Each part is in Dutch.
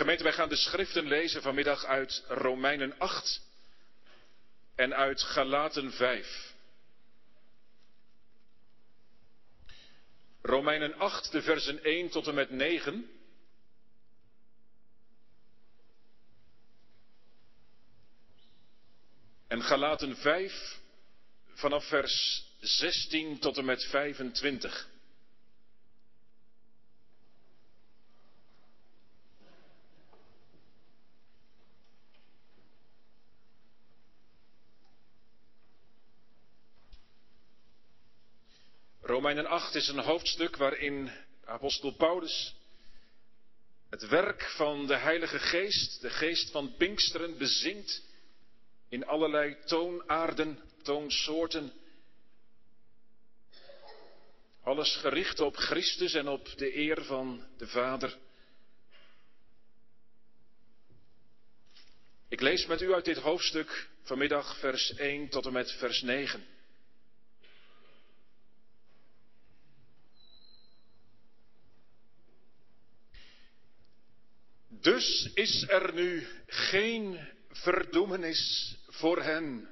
Gemeente, wij gaan de schriften lezen vanmiddag uit Romeinen 8 en uit Galaten 5. Romeinen 8, de versen 1 tot en met 9. En Galaten 5 vanaf vers 16 tot en met 25. Romeinen 8 is een hoofdstuk waarin apostel Paulus het werk van de Heilige Geest, de geest van Pinksteren, bezingt in allerlei toonaarden, toonsoorten. Alles gericht op Christus en op de eer van de Vader. Ik lees met u uit dit hoofdstuk vanmiddag vers 1 tot en met vers 9. Dus is er nu geen verdoemenis voor hen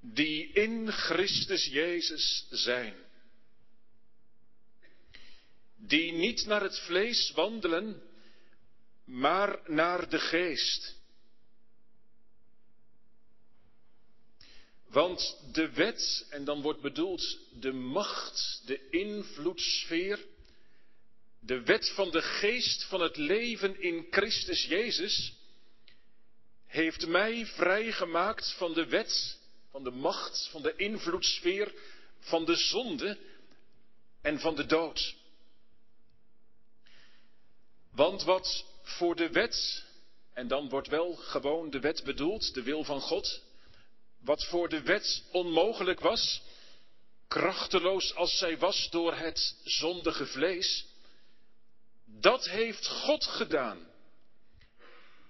die in Christus Jezus zijn. Die niet naar het vlees wandelen, maar naar de geest. Want de wet, en dan wordt bedoeld de macht, de invloedssfeer, de wet van de geest van het leven in Christus Jezus heeft mij vrijgemaakt van de wet, van de macht, van de invloedssfeer, van de zonde en van de dood. Want wat voor de wet, en dan wordt wel gewoon de wet bedoeld, de wil van God, wat voor de wet onmogelijk was, krachteloos als zij was door het zondige vlees, dat heeft God gedaan.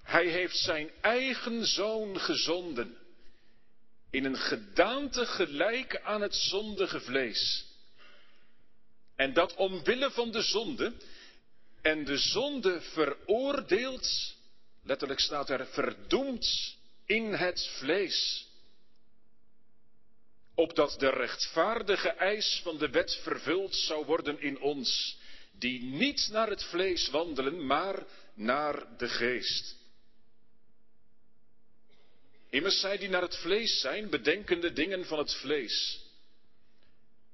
Hij heeft zijn eigen zoon gezonden in een gedaante gelijk aan het zondige vlees. En dat omwille van de zonde en de zonde veroordeeld, letterlijk staat er verdoemd in het vlees. Opdat de rechtvaardige eis van de wet vervuld zou worden in ons, die niet naar het vlees wandelen, maar naar de geest. Immers zij die naar het vlees zijn, bedenken de dingen van het vlees.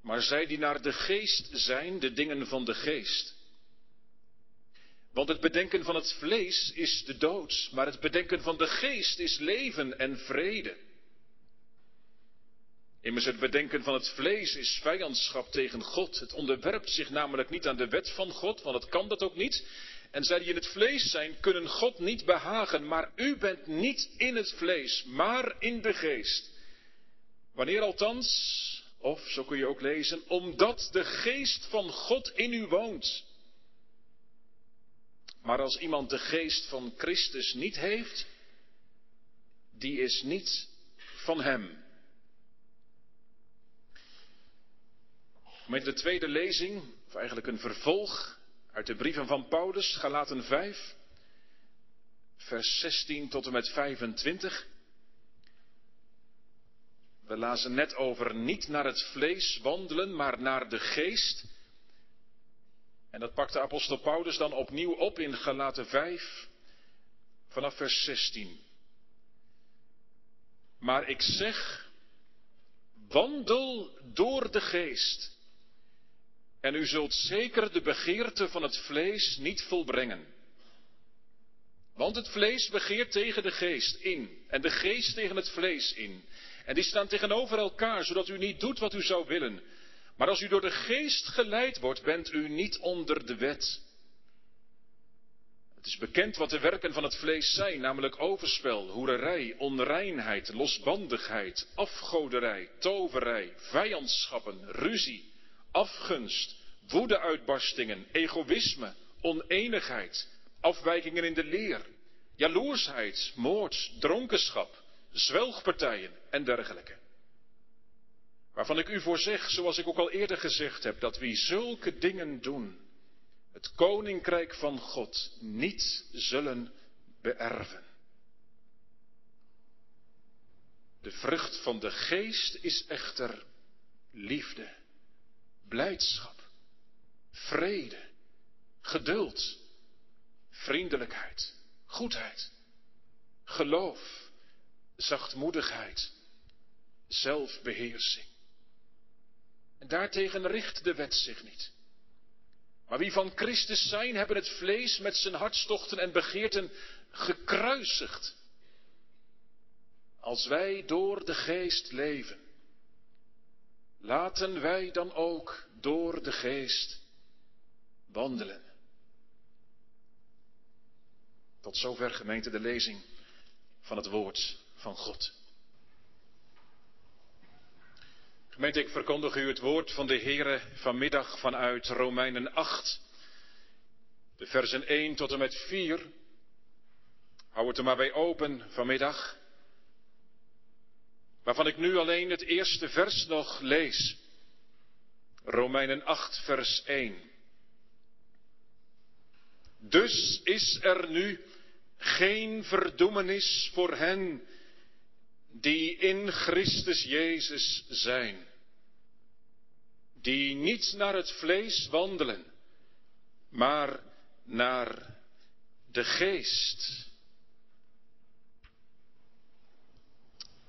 Maar zij die naar de geest zijn, de dingen van de geest. Want het bedenken van het vlees is de dood, maar het bedenken van de geest is leven en vrede. Immers het bedenken van het vlees is vijandschap tegen God. Het onderwerpt zich namelijk niet aan de wet van God, want het kan dat ook niet. En zij die in het vlees zijn, kunnen God niet behagen, maar u bent niet in het vlees, maar in de geest. Wanneer althans, of zo kun je ook lezen, omdat de geest van God in u woont. Maar als iemand de geest van Christus niet heeft, die is niet van hem. Met de tweede lezing, of eigenlijk een vervolg uit de brieven van Paulus, Galaten 5, vers 16 tot en met 25. We lazen net over niet naar het vlees wandelen, maar naar de geest. En dat pakt de apostel Paulus dan opnieuw op in Galaten 5, vanaf vers 16. Maar ik zeg, wandel door de geest. En u zult zeker de begeerte van het vlees niet volbrengen. Want het vlees begeert tegen de geest in en de geest tegen het vlees in. En die staan tegenover elkaar, zodat u niet doet wat u zou willen. Maar als u door de geest geleid wordt, bent u niet onder de wet. Het is bekend wat de werken van het vlees zijn, namelijk overspel, hoererij, onreinheid, losbandigheid, afgoderij, toverij, vijandschappen, ruzie afgunst, woedeuitbarstingen, egoïsme, oneenigheid, afwijkingen in de leer, jaloersheid, moord, dronkenschap, zwelgpartijen en dergelijke. Waarvan ik u voor zeg, zoals ik ook al eerder gezegd heb, dat wie zulke dingen doen, het koninkrijk van God niet zullen beërven. De vrucht van de geest is echter liefde, blijdschap, vrede, geduld, vriendelijkheid, goedheid, geloof, zachtmoedigheid, zelfbeheersing. En daartegen richt de wet zich niet. Maar wie van Christus zijn, hebben het vlees met zijn hartstochten en begeerten gekruisigd. Als wij door de geest leven, laten wij dan ook door de geest wandelen. Tot zover gemeente de lezing van het woord van God. Gemeente, ik verkondig u het woord van de Heere vanmiddag vanuit Romeinen 8, de versen 1 tot en met 4. Hou het er maar bij open vanmiddag. Waarvan ik nu alleen het eerste vers nog lees. Romeinen 8, vers 1. Dus is er nu geen verdoemenis voor hen die in Christus Jezus zijn, die niet naar het vlees wandelen, maar naar de geest.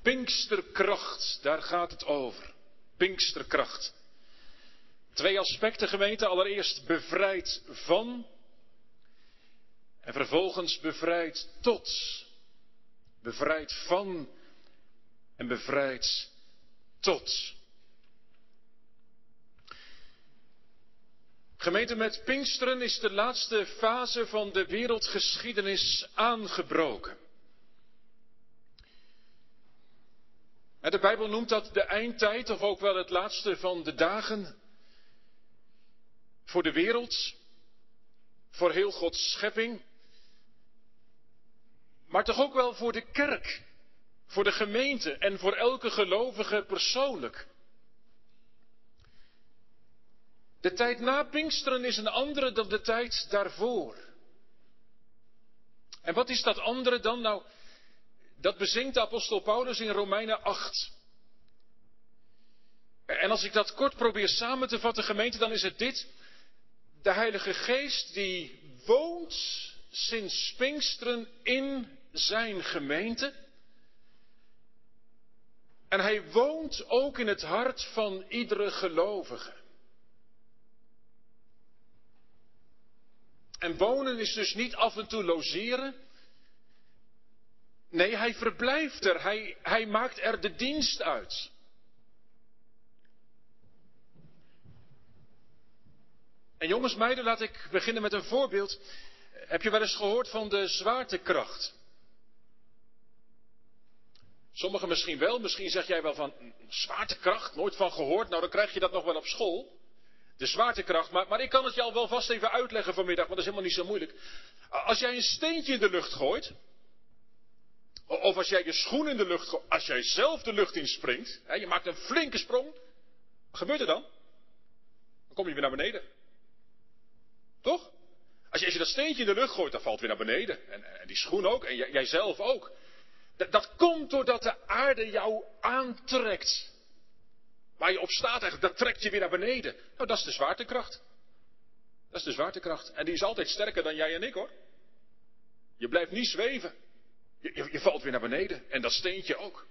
Pinksterkracht, daar gaat het over. Pinksterkracht. Twee aspecten gemeente. Allereerst bevrijd van en vervolgens bevrijd tot. Bevrijd van en bevrijd tot. Gemeente met Pinksteren is de laatste fase van de wereldgeschiedenis aangebroken. De Bijbel noemt dat de eindtijd, of ook wel het laatste van de dagen. Voor de wereld, voor heel Gods schepping, maar toch ook wel voor de kerk, voor de gemeente en voor elke gelovige persoonlijk. De tijd na Pinksteren is een andere dan de tijd daarvoor. En wat is dat andere dan? Nou, dat bezingt de apostel Paulus in Romeinen 8. En als ik dat kort probeer samen te vatten, gemeente, dan is het dit. De Heilige Geest die woont sinds Pinksteren in zijn gemeente. En hij woont ook in het hart van iedere gelovige. En wonen is dus niet af en toe logeren. Nee, hij verblijft er. Hij, hij maakt er de dienst uit. En jongens, meiden, laat ik beginnen met een voorbeeld. Heb je wel eens gehoord van de zwaartekracht? Sommigen misschien wel, misschien zeg jij wel van zwaartekracht, nooit van gehoord. Nou, dan krijg je dat nog wel op school. De zwaartekracht, maar, maar ik kan het je al wel vast even uitleggen vanmiddag, want dat is helemaal niet zo moeilijk. Als jij een steentje in de lucht gooit, of als jij je schoen in de lucht gooit, als jij zelf de lucht inspringt, hè, je maakt een flinke sprong, wat gebeurt er dan? Dan kom je weer naar beneden. Toch? Als je, als je dat steentje in de lucht gooit, dan valt weer naar beneden. En, en die schoen ook, en jij, jijzelf ook. Dat, komt doordat de aarde jou aantrekt. Waar je op staat, eigenlijk, dat trekt je weer naar beneden. Nou, dat is de zwaartekracht. Dat is de zwaartekracht. En die is altijd sterker dan jij en ik hoor. Je blijft niet zweven. Je, je, valt weer naar beneden. En dat steentje ook.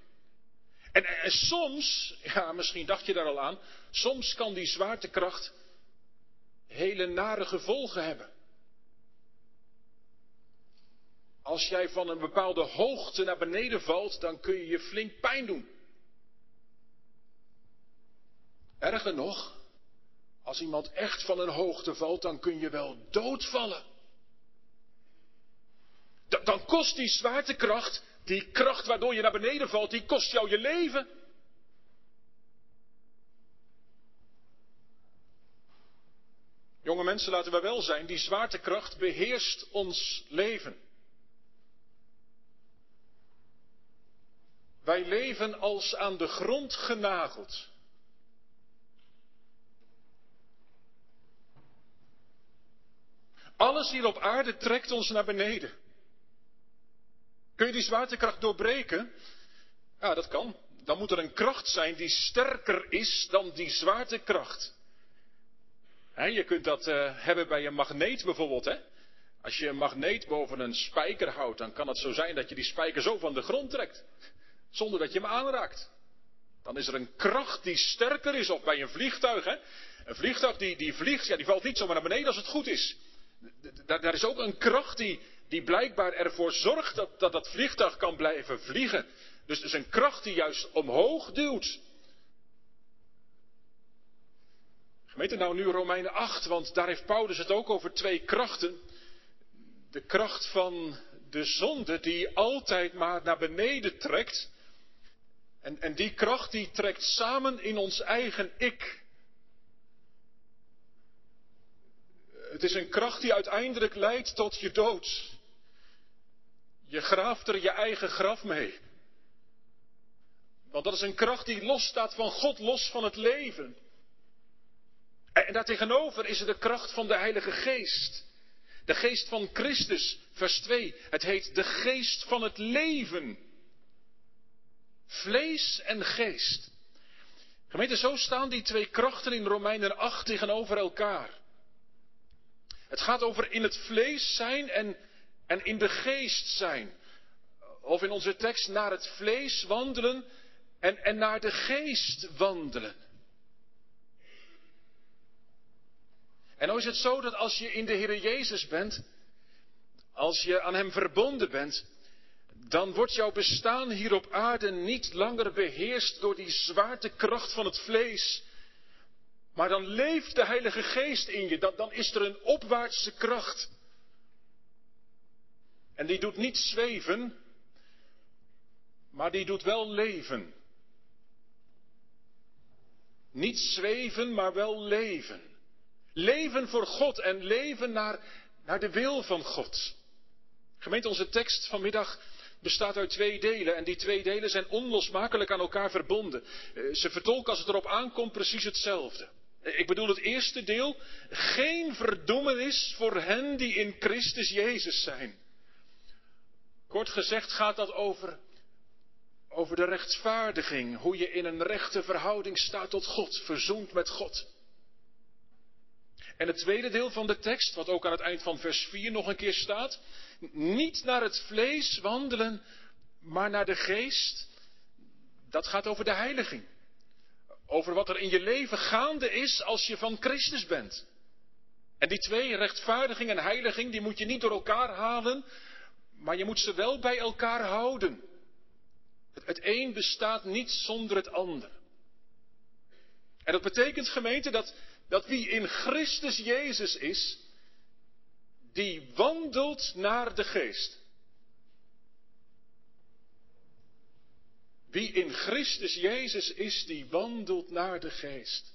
En, en, soms, ja, misschien dacht je daar al aan, soms kan die zwaartekracht hele nare gevolgen hebben. Als jij van een bepaalde hoogte naar beneden valt, dan kun je je flink pijn doen. Erger nog, als iemand echt van een hoogte valt, dan kun je wel doodvallen. Dan kost die zwaartekracht, die kracht waardoor je naar beneden valt, die kost jou je leven. Jonge mensen, laten we wel zijn, die zwaartekracht beheerst ons leven. Wij leven als aan de grond genageld. Alles hier op aarde trekt ons naar beneden. Kun je die zwaartekracht doorbreken? Ja, dat kan. Dan moet er een kracht zijn die sterker is dan die zwaartekracht. je kunt dat uh, hebben bij een magneet bijvoorbeeld. Hè? Als je een magneet boven een spijker houdt, dan kan het zo zijn dat je die spijker zo van de grond trekt. Zonder dat je hem aanraakt. Dan is er een kracht die sterker is. Of bij een vliegtuig. Hè? Een vliegtuig die, die vliegt, ja, die valt niet zomaar naar beneden als het goed is. Daar is ook een kracht die, die blijkbaar ervoor zorgt dat, dat dat vliegtuig kan blijven vliegen. Dus het is een kracht die juist omhoog duwt. Gemeente nou nu Romeinen 8, want daar heeft Paulus het ook over twee krachten. De kracht van de zonde die altijd maar naar beneden trekt. En, en die kracht die trekt samen in ons eigen ik. Het is een kracht die uiteindelijk leidt tot je dood. Je graaft er je eigen graf mee. Want dat is een kracht die losstaat van God, los van het leven. En daartegenover is er de kracht van de Heilige Geest. De geest van Christus, vers 2. Het heet de geest van het leven. Vlees en geest. Gemeente, zo staan die twee krachten in Romeinen 8 tegenover elkaar. Het gaat over in het vlees zijn en, en in de geest zijn. Of in onze tekst naar het vlees wandelen en, en naar de geest wandelen. En nou is het zo dat als je in de Heer Jezus bent, als je aan Hem verbonden bent, dan wordt jouw bestaan hier op aarde niet langer beheerst door die zwaartekracht van het vlees. Maar dan leeft de Heilige Geest in je, dan, dan is er een opwaartse kracht. En die doet niet zweven, maar die doet wel leven. Niet zweven, maar wel leven. Leven voor God en leven naar, naar de wil van God. Gemeente, onze tekst vanmiddag bestaat uit twee delen en die twee delen zijn onlosmakelijk aan elkaar verbonden. Eh, ze vertolken als het erop aankomt precies hetzelfde. Eh, ik bedoel het eerste deel, geen verdoemenis voor hen die in Christus Jezus zijn. Kort gezegd gaat dat over, over de rechtvaardiging, hoe je in een rechte verhouding staat tot God, verzoend met God. En het tweede deel van de tekst, wat ook aan het eind van vers 4 nog een keer staat, niet naar het vlees wandelen, maar naar de geest, dat gaat over de heiliging. Over wat er in je leven gaande is als je van Christus bent. En die twee, rechtvaardiging en heiliging, die moet je niet door elkaar halen, maar je moet ze wel bij elkaar houden. Het een bestaat niet zonder het ander. En dat betekent, gemeente, dat, dat wie in Christus Jezus is, die wandelt naar de geest. Wie in Christus Jezus is, die wandelt naar de geest.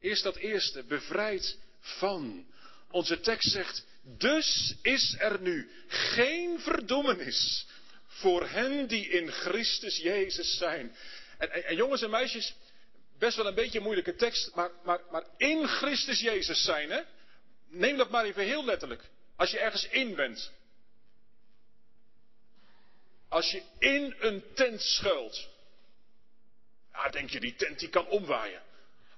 Eerst dat eerste, bevrijd van. Onze tekst zegt, dus is er nu geen verdommenis voor hen die in Christus Jezus zijn. En, en, en jongens en meisjes, best wel een beetje een moeilijke tekst, maar, maar, maar in Christus Jezus zijn, hè? Neem dat maar even heel letterlijk. Als je ergens in bent. Als je in een tent schuilt. Ja, denk je, die tent die kan omwaaien.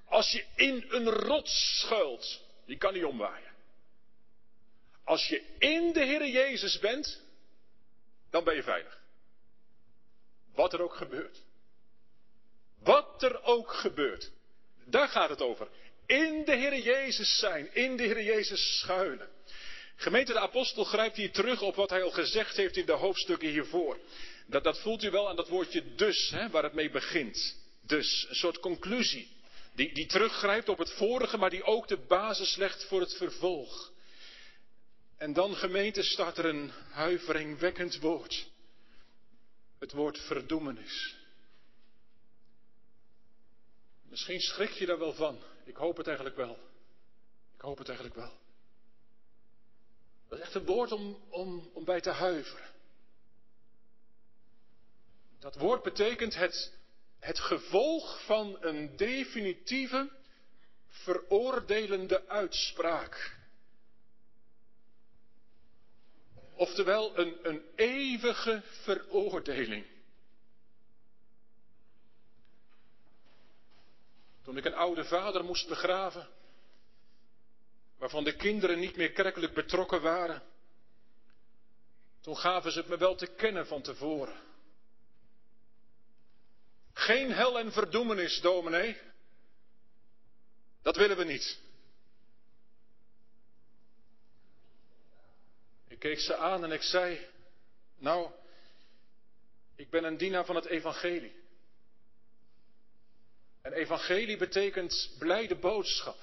Als je in een rots schuilt, die kan niet omwaaien. Als je in de Heer Jezus bent, dan ben je veilig. Wat er ook gebeurt. Wat er ook gebeurt. Daar gaat het over. In de Heer Jezus zijn. In de Heer Jezus schuilen. Gemeente de apostel grijpt hier terug op wat hij al gezegd heeft in de hoofdstukken hiervoor. Dat, dat voelt u wel aan dat woordje dus, hè, waar het mee begint. Dus, een soort conclusie. Die, die teruggrijpt op het vorige, maar die ook de basis legt voor het vervolg. En dan, gemeente, staat er een huiveringwekkend woord. Het woord verdoemenis. Misschien schrik je daar wel van. Ik hoop het eigenlijk wel. Ik hoop het eigenlijk wel. Dat is echt een woord om, om, om bij te huiveren. Dat woord betekent het, het gevolg van een definitieve, veroordelende uitspraak. Oftewel een, een eeuwige veroordeling. Toen ik een oude vader moest begraven, waarvan de kinderen niet meer kerkelijk betrokken waren, toen gaven ze het me wel te kennen van tevoren. Geen hel en verdoemenis, dominee. Dat willen we niet. Ik keek ze aan en ik zei, nou, ik ben een dienaar van het evangelie. En evangelie betekent blijde boodschap.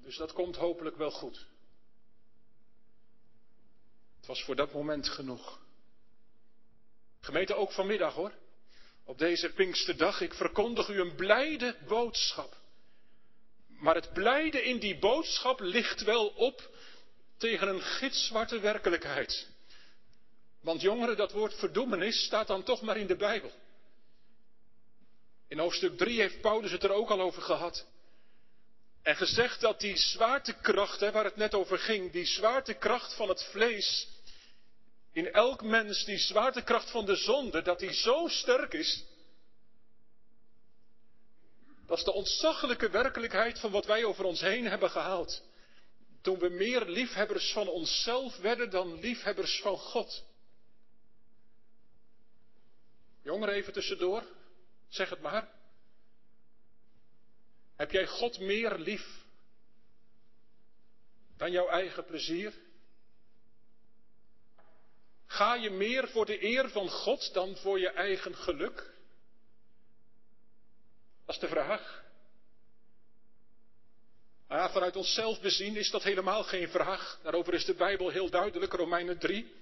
Dus dat komt hopelijk wel goed. Het was voor dat moment genoeg. Gemeente ook vanmiddag hoor. Op deze Pinksterdag, ik verkondig u een blijde boodschap. Maar het blijde in die boodschap ligt wel op tegen een gitzwarte werkelijkheid. Want jongeren, dat woord verdoemenis staat dan toch maar in de Bijbel. In hoofdstuk 3 heeft Paulus het er ook al over gehad. En gezegd dat die zwaartekracht, hè, waar het net over ging, die zwaartekracht van het vlees, in elk mens, die zwaartekracht van de zonde, dat die zo sterk is. Dat is de ontzaglijke werkelijkheid van wat wij over ons heen hebben gehaald. Toen we meer liefhebbers van onszelf werden dan liefhebbers van God. Jongeren, even tussendoor. Zeg het maar. Heb jij God meer lief dan jouw eigen plezier? Ga je meer voor de eer van God dan voor je eigen geluk? Dat is de vraag. Vanuit onszelf bezien is dat helemaal geen vraag. Daarover is de Bijbel heel duidelijk, Romeinen 3.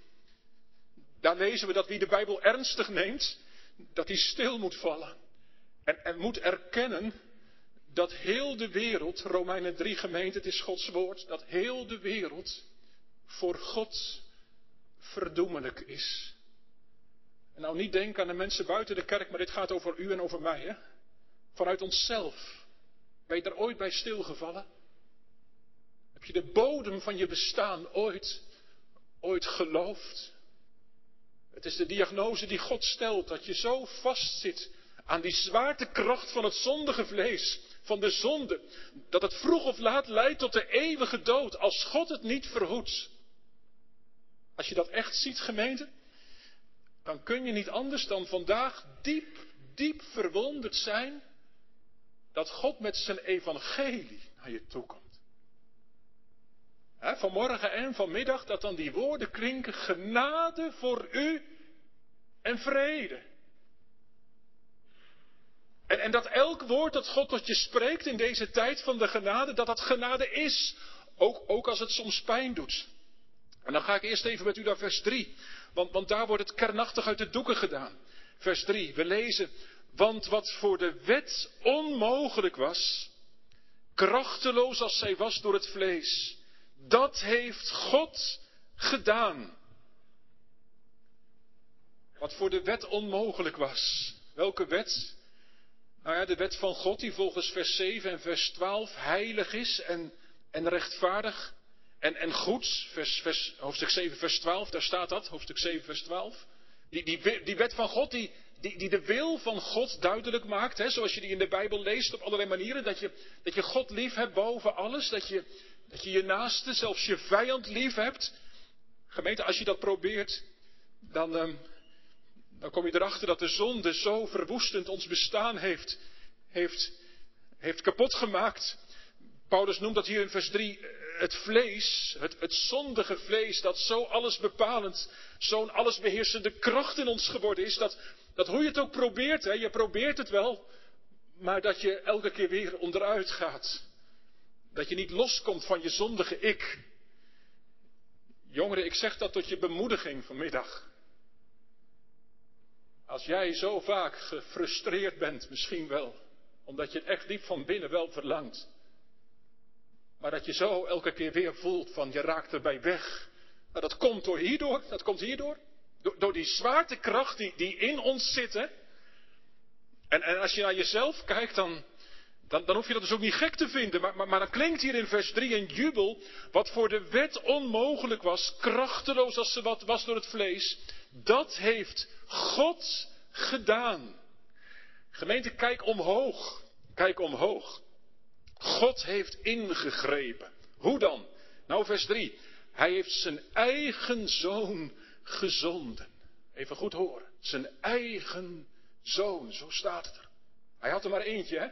Daar lezen we dat wie de Bijbel ernstig neemt, dat hij stil moet vallen. En, en moet erkennen dat heel de wereld, Romeinen 3 gemeente, het is Gods woord, dat heel de wereld voor God verdoemelijk is. En nou niet denken aan de mensen buiten de kerk, maar dit gaat over u en over mij. Hè? Vanuit onszelf. Ben je er ooit bij stilgevallen? Heb je de bodem van je bestaan ooit, ooit geloofd? Het is de diagnose die God stelt, dat je zo vastzit aan die zwaartekracht van het zondige vlees, van de zonde, dat het vroeg of laat leidt tot de eeuwige dood, als God het niet verhoedt. Als je dat echt ziet, gemeente, dan kun je niet anders dan vandaag diep, diep verwonderd zijn dat God met zijn evangelie naar je toe komt. Vanmorgen en vanmiddag dat dan die woorden klinken, genade voor u en vrede. En, en dat elk woord dat God tot je spreekt in deze tijd van de genade, dat dat genade is. Ook, ook als het soms pijn doet. En dan ga ik eerst even met u naar vers 3. Want, want daar wordt het kernachtig uit de doeken gedaan. Vers 3, we lezen. Want wat voor de wet onmogelijk was, krachteloos als zij was door het vlees, dat heeft God gedaan. Wat voor de wet onmogelijk was. Welke wet? Nou ja, de wet van God die volgens vers 7 en vers 12 heilig is en, en rechtvaardig en, en goed. Vers, hoofdstuk 7 vers 12, daar staat dat, hoofdstuk 7 vers 12. Die, die, die wet van God die, die, die de wil van God duidelijk maakt, hè, zoals je die in de Bijbel leest op allerlei manieren. Dat je, dat je God lief hebt boven alles, dat je, dat je je naaste, zelfs je vijand lief hebt. Gemeente, als je dat probeert, dan, ehm, dan kom je erachter dat de zonde zo verwoestend ons bestaan heeft, heeft, heeft kapot gemaakt. Paulus noemt dat hier in vers 3 eh, het vlees, het, het zondige vlees, dat zo alles bepalend, zo'n allesbeheersende kracht in ons geworden is, dat, dat hoe je het ook probeert, hè, je probeert het wel, maar dat je elke keer weer onderuit gaat. Dat je niet loskomt van je zondige ik. Jongeren, ik zeg dat tot je bemoediging vanmiddag. Als jij zo vaak gefrustreerd bent, misschien wel, omdat je het echt diep van binnen wel verlangt, maar dat je zo elke keer weer voelt van je raakt erbij weg. Dat komt door hierdoor, dat komt hierdoor. Door, door die zwaartekracht die, die in ons zit. En, en als je naar jezelf kijkt, dan, dan, dan hoef je dat dus ook niet gek te vinden. Maar, maar, maar dan klinkt hier in vers 3 een jubel, wat voor de wet onmogelijk was, krachteloos als ze wat was door het vlees. Dat heeft God gedaan. Gemeente, kijk omhoog. Kijk omhoog. God heeft ingegrepen. Hoe dan? Nou, vers 3. Hij heeft zijn eigen zoon gezonden. Even goed horen. Zijn eigen zoon, zo staat het er. Hij had er maar eentje, hè?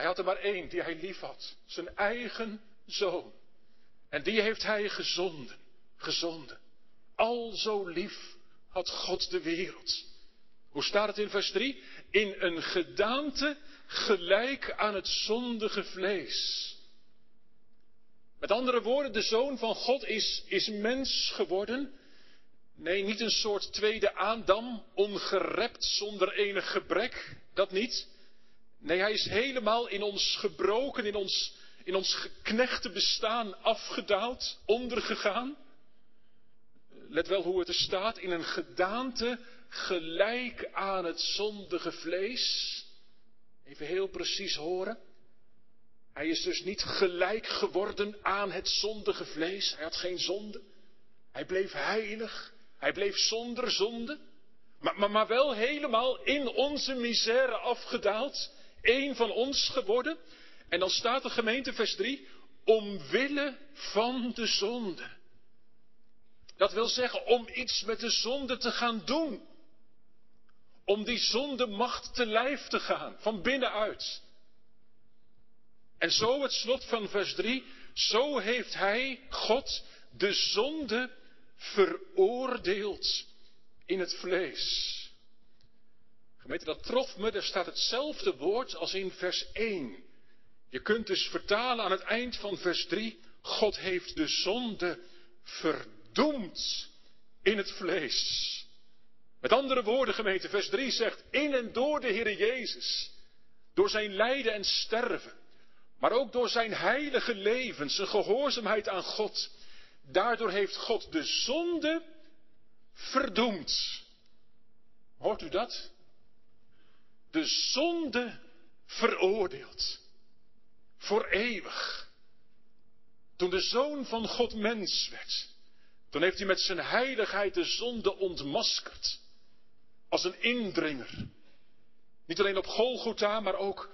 Hij had er maar één die hij lief had. Zijn eigen zoon. En die heeft hij gezonden. Gezonden. Al zo lief had God de wereld. Hoe staat het in vers 3? In een gedaante gelijk aan het zondige vlees. Met andere woorden, de zoon van God is, is mens geworden. Nee, niet een soort tweede Adam, ongerept zonder enig gebrek. Dat niet. Nee, hij is helemaal in ons gebroken, in ons, in ons geknechte bestaan afgedaald, ondergegaan. Let wel hoe het er staat, in een gedaante gelijk aan het zondige vlees. Even heel precies horen. Hij is dus niet gelijk geworden aan het zondige vlees. Hij had geen zonde. Hij bleef heilig. Hij bleef zonder zonde. Maar, maar, maar wel helemaal in onze misère afgedaald. Eén van ons geworden. En dan staat de gemeente vers 3. Omwille van de zonde. Dat wil zeggen om iets met de zonde te gaan doen. Om die zonde macht te lijf te gaan, van binnenuit. En zo het slot van vers 3, zo heeft hij, God, de zonde veroordeeld in het vlees. Gemeente, dat trof me, er staat hetzelfde woord als in vers 1. Je kunt dus vertalen aan het eind van vers 3, God heeft de zonde verdoemd in het vlees. Met andere woorden, gemeente, vers 3 zegt, in en door de Heer Jezus, door zijn lijden en sterven, maar ook door zijn heilige leven, zijn gehoorzaamheid aan God, daardoor heeft God de zonde verdoemd. Hoort u dat? De zonde veroordeeld. Voor eeuwig. Toen de Zoon van God mens werd, toen heeft hij met zijn heiligheid de zonde ontmaskerd. Als een indringer. Niet alleen op Golgotha, maar ook,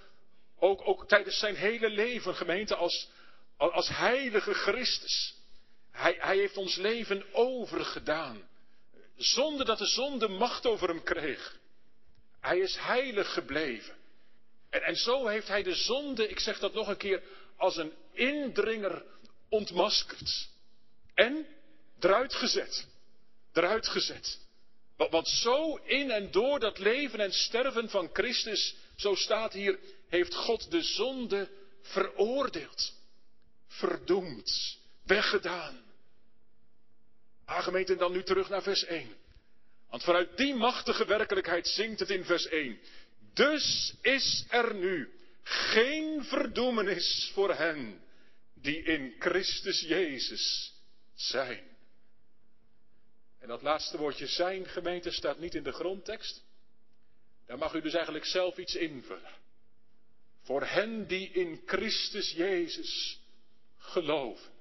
ook, ook tijdens zijn hele leven, gemeente, als, als heilige Christus. Hij, hij heeft ons leven overgedaan. Zonder dat de zonde macht over hem kreeg. Hij is heilig gebleven. En, en zo heeft hij de zonde, ik zeg dat nog een keer, als een indringer ontmaskerd. En eruit gezet. Eruit gezet. Want zo in en door dat leven en sterven van Christus, zo staat hier, heeft God de zonde veroordeeld, verdoemd, weggedaan. Ah, gemeente, en dan nu terug naar vers 1. Want vanuit die machtige werkelijkheid zingt het in vers 1. Dus is er nu geen verdoemenis voor hen die in Christus Jezus zijn. En dat laatste woordje zijn, gemeente, staat niet in de grondtekst. Daar mag u dus eigenlijk zelf iets invullen. Voor hen die in Christus Jezus geloven.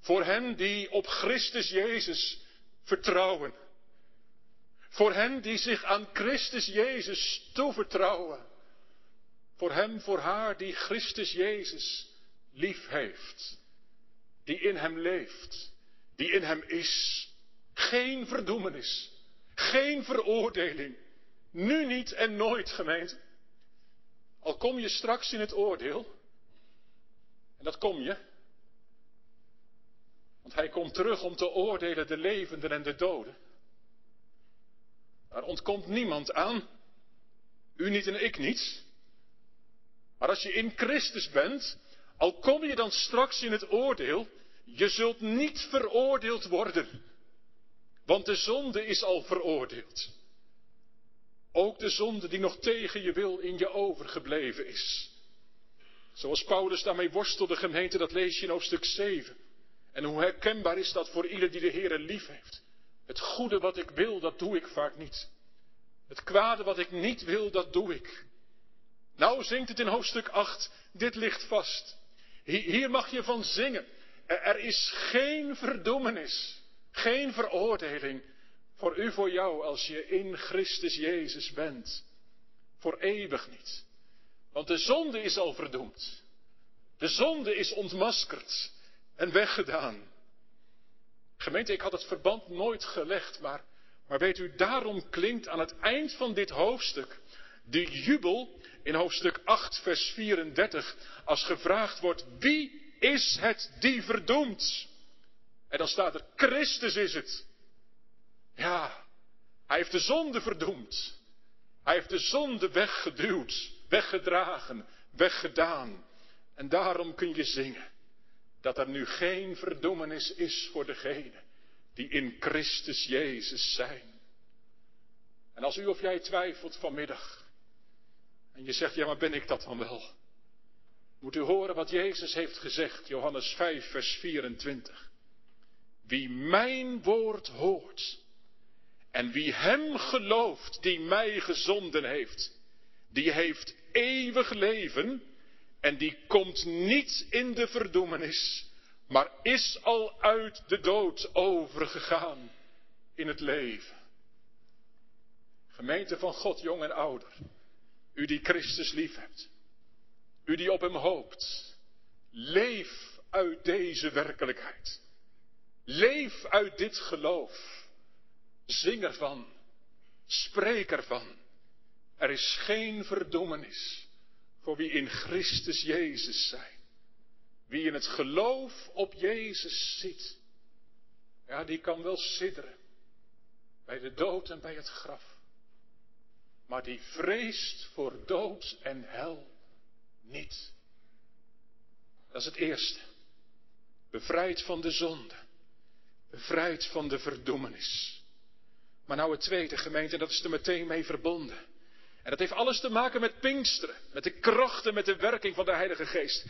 Voor hen die op Christus Jezus vertrouwen. Voor hen die zich aan Christus Jezus toevertrouwen. Voor hem, voor haar die Christus Jezus lief heeft. Die in hem leeft die in hem is. Geen verdoemenis. Geen veroordeling. Nu niet en nooit, gemeente. Al kom je straks in het oordeel. En dat kom je. Want hij komt terug om te oordelen de levenden en de doden. Daar ontkomt niemand aan. U niet en ik niet. Maar als je in Christus bent, al kom je dan straks in het oordeel, je zult niet veroordeeld worden, want de zonde is al veroordeeld. Ook de zonde die nog tegen je wil in je overgebleven is. Zoals Paulus daarmee worstelde, gemeente, dat lees je in hoofdstuk 7. En hoe herkenbaar is dat voor ieder die de Heer lief heeft. Het goede wat ik wil, dat doe ik vaak niet. Het kwade wat ik niet wil, dat doe ik. Nou zingt het in hoofdstuk 8, dit ligt vast. Hier mag je van zingen. Er is geen verdoemenis, geen veroordeling voor u, voor jou, als je in Christus Jezus bent. Voor eeuwig niet. Want de zonde is al verdoemd. De zonde is ontmaskerd en weggedaan. Gemeente, ik had het verband nooit gelegd, maar, maar weet u, daarom klinkt aan het eind van dit hoofdstuk de jubel in hoofdstuk 8, vers 34, als gevraagd wordt, wie is het die verdoemt? En dan staat er, Christus is het. Ja, hij heeft de zonde verdoemd. Hij heeft de zonde weggeduwd, weggedragen, weggedaan. En daarom kun je zingen dat er nu geen verdoemenis is voor degenen die in Christus Jezus zijn. En als u of jij twijfelt vanmiddag en je zegt, ja maar ben ik dat dan wel? Moet u horen wat Jezus heeft gezegd, Johannes 5, vers 24. Wie mijn woord hoort en wie hem gelooft die mij gezonden heeft, die heeft eeuwig leven en die komt niet in de verdoemenis, maar is al uit de dood overgegaan in het leven. Gemeente van God, jong en ouder, u die Christus lief hebt, u die op hem hoopt, leef uit deze werkelijkheid. Leef uit dit geloof. Zing ervan. Spreek ervan. Er is geen verdoemenis voor wie in Christus Jezus zijn. Wie in het geloof op Jezus zit. Ja, die kan wel sidderen. Bij de dood en bij het graf. Maar die vreest voor dood en hel niet. Dat is het eerste. Bevrijd van de zonde. Bevrijd van de verdoemenis. Maar nou het tweede gemeente, dat is er meteen mee verbonden. En dat heeft alles te maken met Pinksteren, met de krachten, met de werking van de Heilige Geest.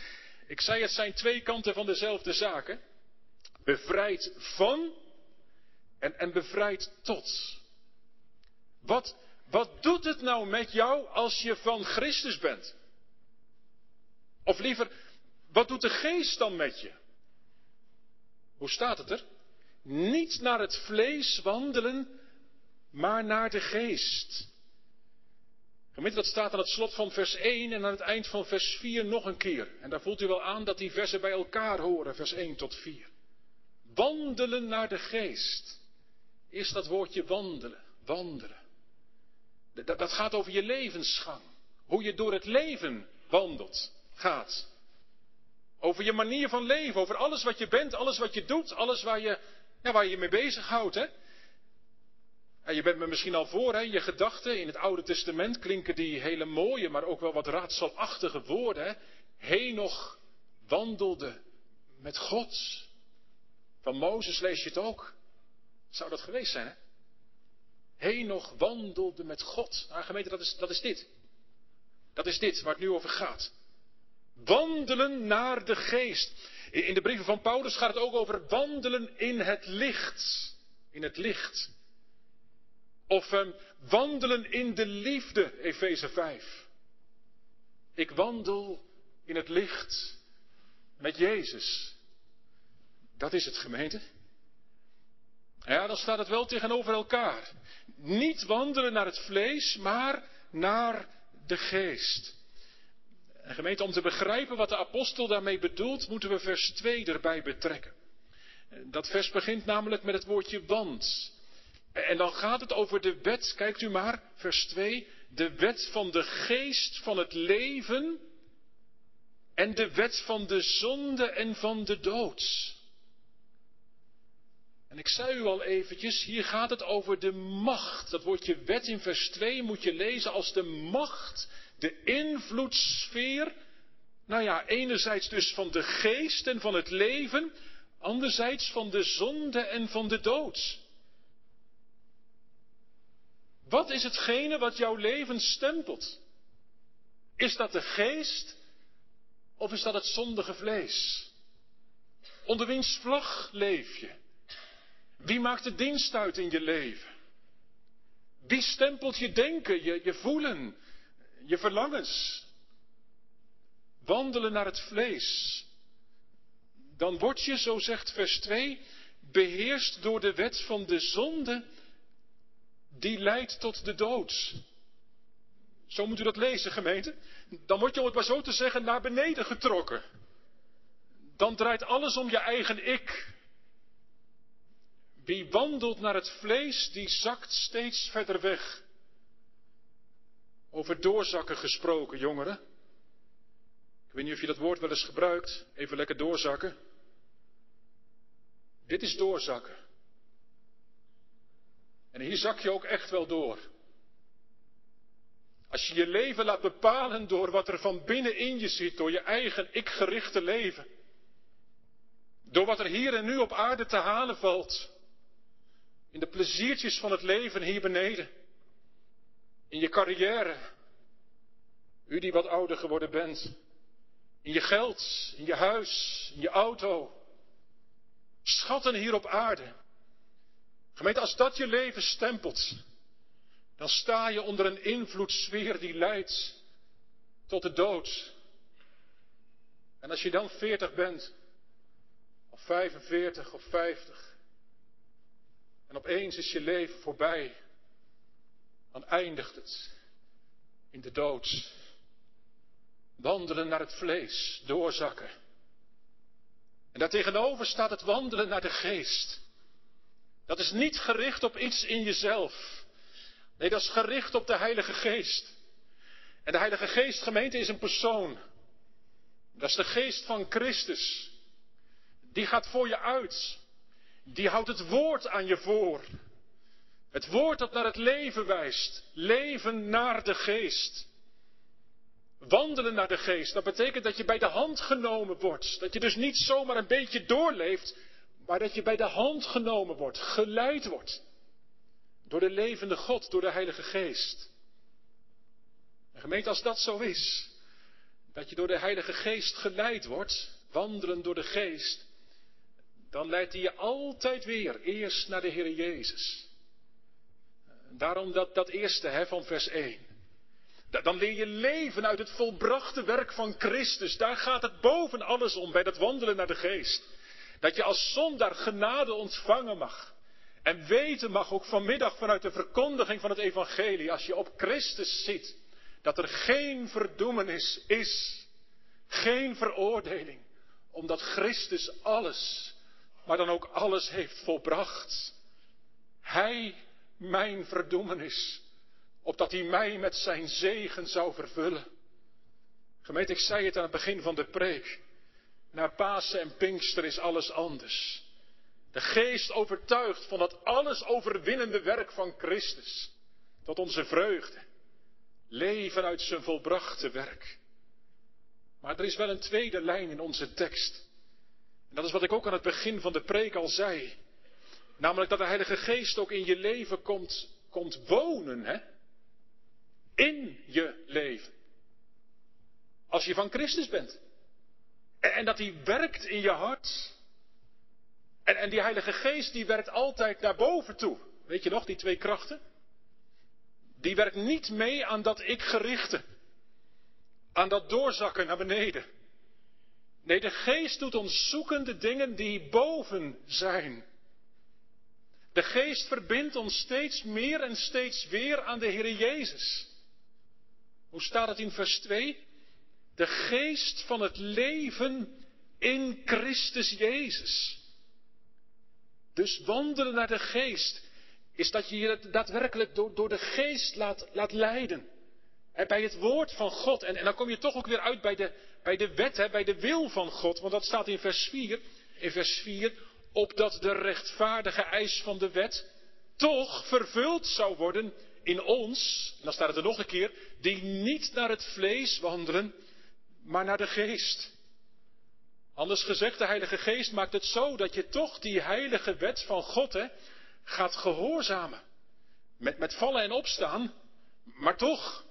Ik zei, het zijn twee kanten van dezelfde zaken. Bevrijd van en, en bevrijd tot. Wat, wat doet het nou met jou als je van Christus bent? Of liever, wat doet de geest dan met je? Hoe staat het er? Niet naar het vlees wandelen, maar naar de geest. Gemeente, dat staat aan het slot van vers 1 en aan het eind van vers 4 nog een keer. En daar voelt u wel aan dat die versen bij elkaar horen, vers 1 tot 4. Wandelen naar de geest. Eerst dat woordje wandelen, wandelen. Dat, dat gaat over je levensgang. Hoe je door het leven wandelt gaat. Over je manier van leven, over alles wat je bent, alles wat je doet, alles waar je, ja, waar je mee bezighoudt. Hè? Je bent me misschien al voor, hè, je gedachten in het Oude Testament klinken die hele mooie, maar ook wel wat raadselachtige woorden. Hè? Henoch wandelde met God. Van Mozes lees je het ook. Zou dat geweest zijn, hè? Henoch wandelde met God. Nou, gemeente, dat is, dat is dit. Dat is dit waar het nu over gaat. Wandelen naar de geest. In de brieven van Paulus gaat het ook over wandelen in het licht. In het licht. Of wandelen in de liefde, Efeze 5. Ik wandel in het licht met Jezus. Dat is het gemeente. Ja, dan staat het wel tegenover elkaar. Niet wandelen naar het vlees, maar naar de geest. En gemeente, om te begrijpen wat de apostel daarmee bedoelt, moeten we vers 2 erbij betrekken. Dat vers begint namelijk met het woordje want. En dan gaat het over de wet, kijkt u maar, vers 2, de wet van de geest van het leven en de wet van de zonde en van de dood. En ik zei u al eventjes, hier gaat het over de macht. Dat woordje wet in vers 2 moet je lezen als de macht de invloedssfeer, nou ja, enerzijds dus van de geest en van het leven, anderzijds van de zonde en van de dood. Wat is hetgene wat jouw leven stempelt? Is dat de geest of is dat het zondige vlees? Onder wiens vlag leef je? Wie maakt de dienst uit in je leven? Wie stempelt je denken, je, je voelen, je verlangens, wandelen naar het vlees, dan word je, zo zegt vers 2, beheerst door de wet van de zonde die leidt tot de dood. Zo moet u dat lezen, gemeente. Dan word je, om het maar zo te zeggen, naar beneden getrokken. Dan draait alles om je eigen ik. Wie wandelt naar het vlees, die zakt steeds verder weg. Over doorzakken gesproken, jongeren. Ik weet niet of je dat woord wel eens gebruikt. Even lekker doorzakken. Dit is doorzakken. En hier zak je ook echt wel door. Als je je leven laat bepalen door wat er van binnen in je zit, door je eigen ik-gerichte leven. Door wat er hier en nu op aarde te halen valt. In de pleziertjes van het leven hier beneden. In je carrière. U die wat ouder geworden bent. In je geld, in je huis, in je auto. Schatten hier op aarde. Gemeente, als dat je leven stempelt, dan sta je onder een invloedssfeer die leidt tot de dood. En als je dan 40 bent, of 45 of 50, en opeens is je leven voorbij, dan eindigt het in de dood. Wandelen naar het vlees, doorzakken. En daartegenover staat het wandelen naar de geest. Dat is niet gericht op iets in jezelf. Nee, dat is gericht op de Heilige Geest. En de Heilige Geest, gemeente, is een persoon. Dat is de geest van Christus. Die gaat voor je uit. Die houdt het woord aan je voor. Het woord dat naar het leven wijst. Leven naar de geest. Wandelen naar de geest, dat betekent dat je bij de hand genomen wordt. Dat je dus niet zomaar een beetje doorleeft, maar dat je bij de hand genomen wordt, geleid wordt. Door de levende God, door de Heilige Geest. En gemeente, als dat zo is, dat je door de Heilige Geest geleid wordt, wandelen door de Geest, dan leidt hij je altijd weer eerst naar de Heer Jezus. Daarom dat, dat eerste hè, van vers 1. Dan leer je leven uit het volbrachte werk van Christus. Daar gaat het boven alles om bij dat wandelen naar de geest. Dat je als zondaar genade ontvangen mag. En weten mag ook vanmiddag vanuit de verkondiging van het evangelie, als je op Christus ziet, dat er geen verdoemenis is, geen veroordeling, omdat Christus alles, maar dan ook alles heeft volbracht. Hij mijn verdoemenis opdat hij mij met zijn zegen zou vervullen. Gemeente, ik zei het aan het begin van de preek. Na Pasen en Pinkster is alles anders. De geest overtuigt van dat alles overwinnende werk van Christus. Tot onze vreugde. Leven uit zijn volbrachte werk. Maar er is wel een tweede lijn in onze tekst. En dat is wat ik ook aan het begin van de preek al zei. Namelijk dat de Heilige Geest ook in je leven komt, komt wonen. Hè? in je leven. Als je van Christus bent. En dat hij werkt in je hart. En, en die Heilige Geest die werkt altijd naar boven toe. Weet je nog, die twee krachten? Die werkt niet mee aan dat ik gerichte. Aan dat doorzakken naar beneden. Nee, de Geest doet ons zoeken de dingen die boven zijn. De Geest verbindt ons steeds meer en steeds weer aan de Heer Jezus. Hoe staat het in vers 2? De geest van het leven in Christus Jezus. Dus wandelen naar de geest is dat je je daadwerkelijk door, de geest laat, laat leiden. En bij het woord van God. En, en dan kom je toch ook weer uit bij de, bij de wet, hè, bij de wil van God. Want dat staat in vers 4. In vers 4. Opdat de rechtvaardige eis van de wet toch vervuld zou worden in ons, en dan staat het er nog een keer, die niet naar het vlees wandelen, maar naar de geest. Anders gezegd, de Heilige Geest maakt het zo dat je toch die heilige wet van God hè, gaat gehoorzamen. Met, met vallen en opstaan, maar toch.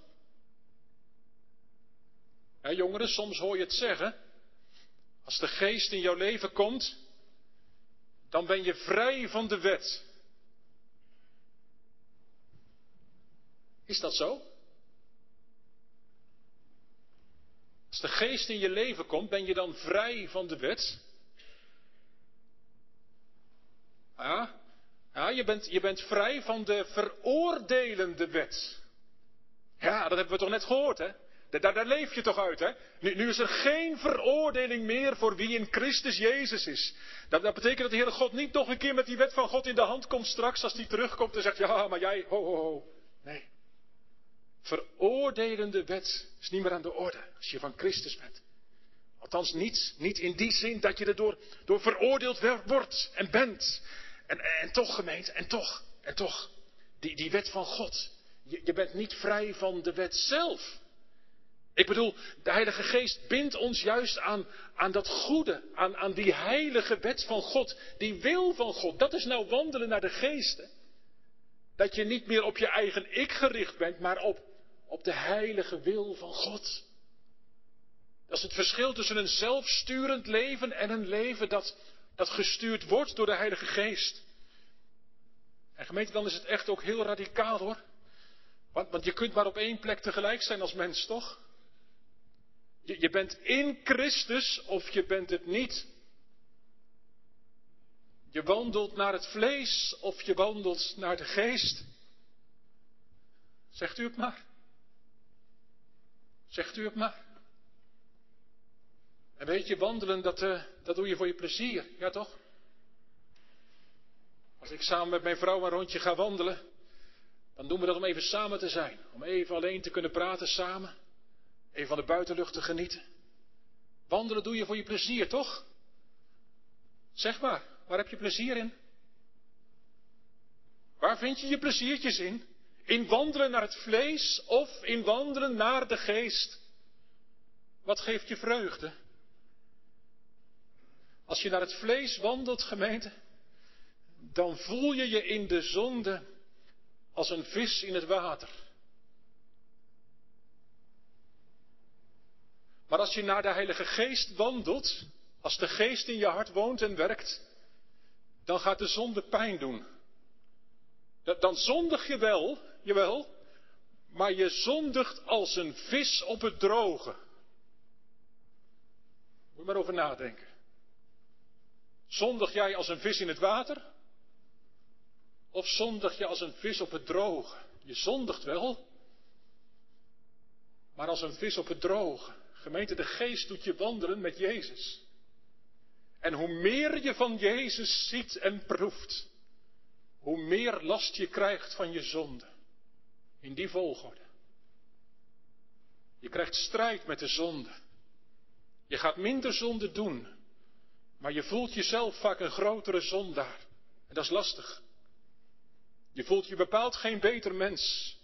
Jongeren, soms hoor je het zeggen. Als de geest in jouw leven komt, dan ben je vrij van de wet. Is dat zo? Als de geest in je leven komt, ben je dan vrij van de wet? Ja, ja je, bent, je bent vrij van de veroordelende wet. Ja, dat hebben we toch net gehoord, hè? Daar, leef je toch uit, hè? Nu, nu, is er geen veroordeling meer voor wie in Christus Jezus is. Dat, dat, betekent dat de Heere God niet nog een keer met die wet van God in de hand komt straks als die terugkomt en zegt, ja, maar jij, ho, ho, ho. Nee. Veroordelende wet is niet meer aan de orde als je van Christus bent. Althans niet, niet in die zin dat je erdoor door veroordeeld wordt en bent. En, en toch gemeente, en toch, en toch, die, die wet van God. Je, je bent niet vrij van de wet zelf. Ik bedoel, de Heilige Geest bindt ons juist aan, aan dat goede, aan, aan die heilige wet van God, die wil van God. Dat is nou wandelen naar de geesten. Dat je niet meer op je eigen ik gericht bent, maar op, op de heilige wil van God. Dat is het verschil tussen een zelfsturend leven en een leven dat, dat gestuurd wordt door de Heilige Geest. En gemeente, dan is het echt ook heel radicaal hoor. Want, want je kunt maar op één plek tegelijk zijn als mens, toch? Je, je bent in Christus of je bent het niet. Je wandelt naar het vlees of je wandelt naar de geest. Zegt u het maar. Zegt u het maar. En weet je, wandelen, dat, uh, dat doe je voor je plezier, ja toch? Als ik samen met mijn vrouw een rondje ga wandelen, dan doen we dat om even samen te zijn. Om even alleen te kunnen praten samen. Even van de buitenlucht te genieten. Wandelen doe je voor je plezier, toch? Zeg maar, waar heb je plezier in? Waar vind je je pleziertjes in? In wandelen naar het vlees of in wandelen naar de geest? Wat geeft je vreugde? Als je naar het vlees wandelt, gemeente, dan voel je je in de zonde als een vis in het water. Maar als je naar de Heilige Geest wandelt, als de Geest in je hart woont en werkt, dan gaat de zonde pijn doen. Dan zondig je wel, jawel, maar je zondigt als een vis op het droge. Moet je maar over nadenken. Zondig jij als een vis in het water? Of zondig je als een vis op het droge? Je zondigt wel, maar als een vis op het droge. Gemeente, de geest doet je wandelen met Jezus. En hoe meer je van Jezus ziet en proeft, hoe meer last je krijgt van je zonde. In die volgorde. Je krijgt strijd met de zonde. Je gaat minder zonde doen, maar je voelt jezelf vaak een grotere zondaar. En dat is lastig. Je voelt je bepaald geen beter mens.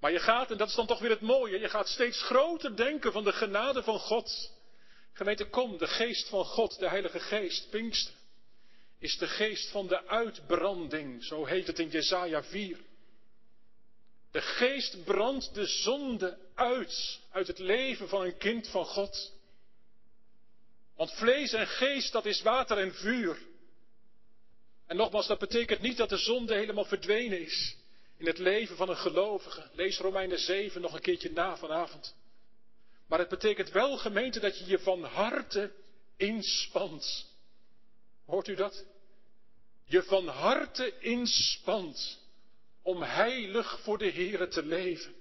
Maar je gaat, en dat is dan toch weer het mooie, je gaat steeds groter denken van de genade van God. Gemeente, kom, de geest van God, de Heilige Geest, Pinkster, is de geest van de uitbranding, zo heet het in Jesaja 4. De geest brandt de zonde uit, uit het leven van een kind van God. Want vlees en geest, dat is water en vuur. En nogmaals, dat betekent niet dat de zonde helemaal verdwenen is in het leven van een gelovige. Lees Romeinen 7 nog een keertje na vanavond. Maar het betekent wel, gemeente, dat je je van harte inspant. Hoort u dat? Je van harte inspant om heilig voor de Here te leven.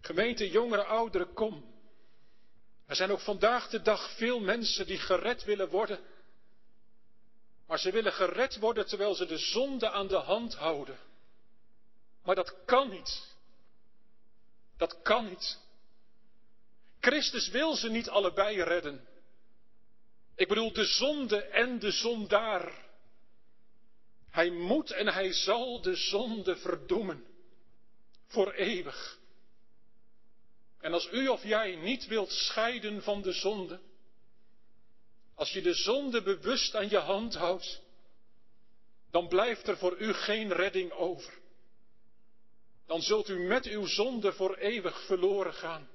Gemeente, jongeren, ouderen, kom. Er zijn ook vandaag de dag veel mensen die gered willen worden maar ze willen gered worden terwijl ze de zonde aan de hand houden. Maar dat kan niet. Dat kan niet. Christus wil ze niet allebei redden. Ik bedoel de zonde en de zondaar. Hij moet en hij zal de zonde verdoemen. Voor eeuwig. En als u of jij niet wilt scheiden van de zonde, als je de zonde bewust aan je hand houdt, dan blijft er voor u geen redding over. Dan zult u met uw zonde voor eeuwig verloren gaan.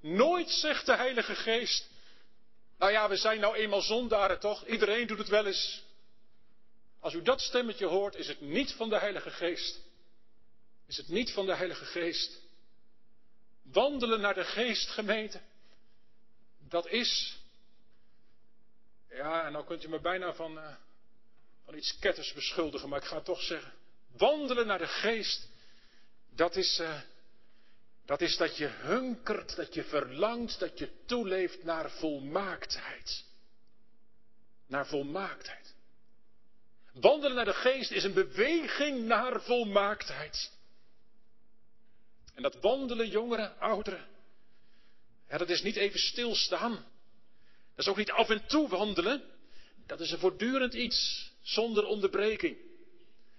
Nooit zegt de Heilige Geest, nou ja, we zijn nou eenmaal zondaren toch? Iedereen doet het wel eens. Als u dat stemmetje hoort, is het niet van de Heilige Geest. Is het niet van de Heilige Geest. Wandelen naar de geest, gemeente. Dat is. Ja, en nou kunt u me bijna van, uh, van iets ketters beschuldigen, maar ik ga toch zeggen. Wandelen naar de geest, dat is, uh, dat is dat je hunkert, dat je verlangt, dat je toeleeft naar volmaaktheid. Naar volmaaktheid. Wandelen naar de geest is een beweging naar volmaaktheid. En dat wandelen, jongeren, ouderen, dat is niet even stilstaan. Dat is ook niet af en toe wandelen. Dat is een voortdurend iets, zonder onderbreking.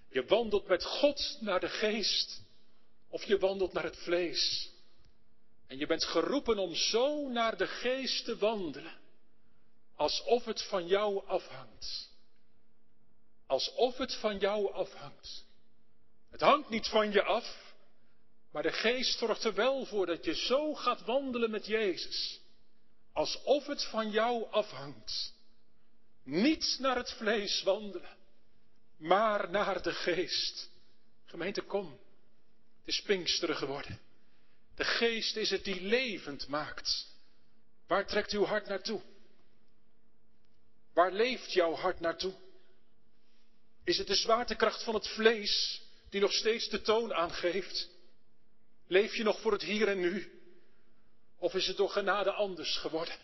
Je wandelt met God naar de geest. Of je wandelt naar het vlees. En je bent geroepen om zo naar de geest te wandelen. Alsof het van jou afhangt. Alsof het van jou afhangt. Het hangt niet van je af. Maar de geest zorgt er wel voor dat je zo gaat wandelen met Jezus. Alsof het van jou afhangt. Niet naar het vlees wandelen, maar naar de geest. Gemeente, kom. Het is Pinksteren geworden. De geest is het die levend maakt. Waar trekt uw hart naartoe? Waar leeft jouw hart naartoe? Is het de zwaartekracht van het vlees die nog steeds de toon aangeeft? Leef je nog voor het hier en nu? Of is het door genade anders geworden?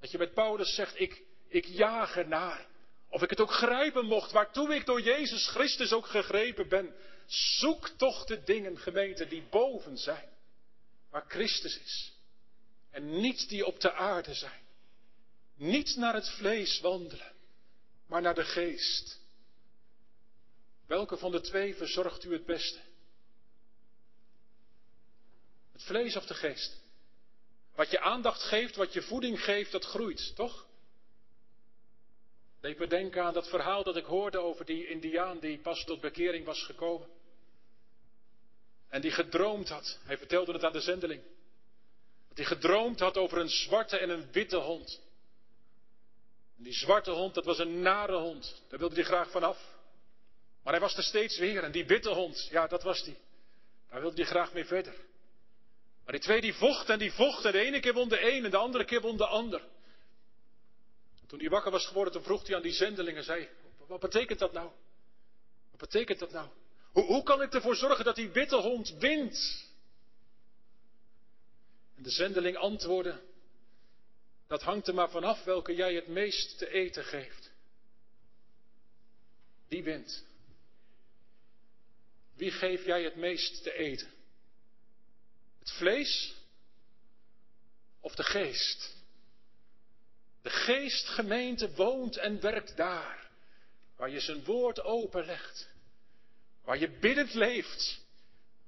Dat je met Paulus zegt, ik, ik jaag ernaar. Of ik het ook grijpen mocht, waartoe ik door Jezus Christus ook gegrepen ben. Zoek toch de dingen, gemeente, die boven zijn. Waar Christus is. En niet die op de aarde zijn. Niet naar het vlees wandelen, maar naar de geest. Welke van de twee verzorgt u het beste? Het vlees of de geest? Wat je aandacht geeft, wat je voeding geeft, dat groeit, toch? Deed me denken aan dat verhaal dat ik hoorde over die Indiaan die pas tot bekering was gekomen. En die gedroomd had, hij vertelde het aan de zendeling. Dat hij gedroomd had over een zwarte en een witte hond. En die zwarte hond, dat was een nare hond. Daar wilde hij graag vanaf. Maar hij was er steeds weer. En die witte hond, ja, dat was die. Daar wilde hij graag mee verder. Maar die twee die vochten en die vochten. En de ene keer won de een en de andere keer won de ander. Toen hij wakker was geworden, toen vroeg hij aan die zendelingen, zei, wat betekent dat nou? Wat betekent dat nou? Hoe, hoe kan ik ervoor zorgen dat die witte hond wint? En de zendeling antwoordde, dat hangt er maar vanaf welke jij het meest te eten geeft. Die wint. Wie geef jij het meest te eten? Het vlees of de geest? De geestgemeente woont en werkt daar, waar je zijn woord openlegt, waar je biddend leeft,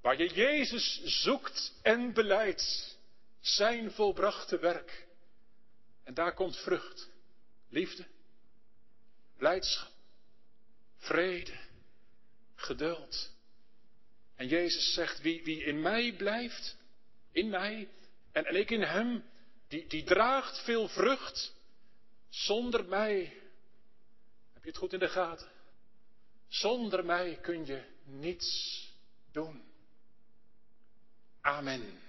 waar je Jezus zoekt en beleidt, zijn volbrachte werk. En daar komt vrucht, liefde, blijdschap, vrede, geduld. En Jezus zegt, wie, wie in mij blijft, in mij en, ik in hem, die, die draagt veel vrucht. Zonder mij, heb je het goed in de gaten? Zonder mij kun je niets doen. Amen.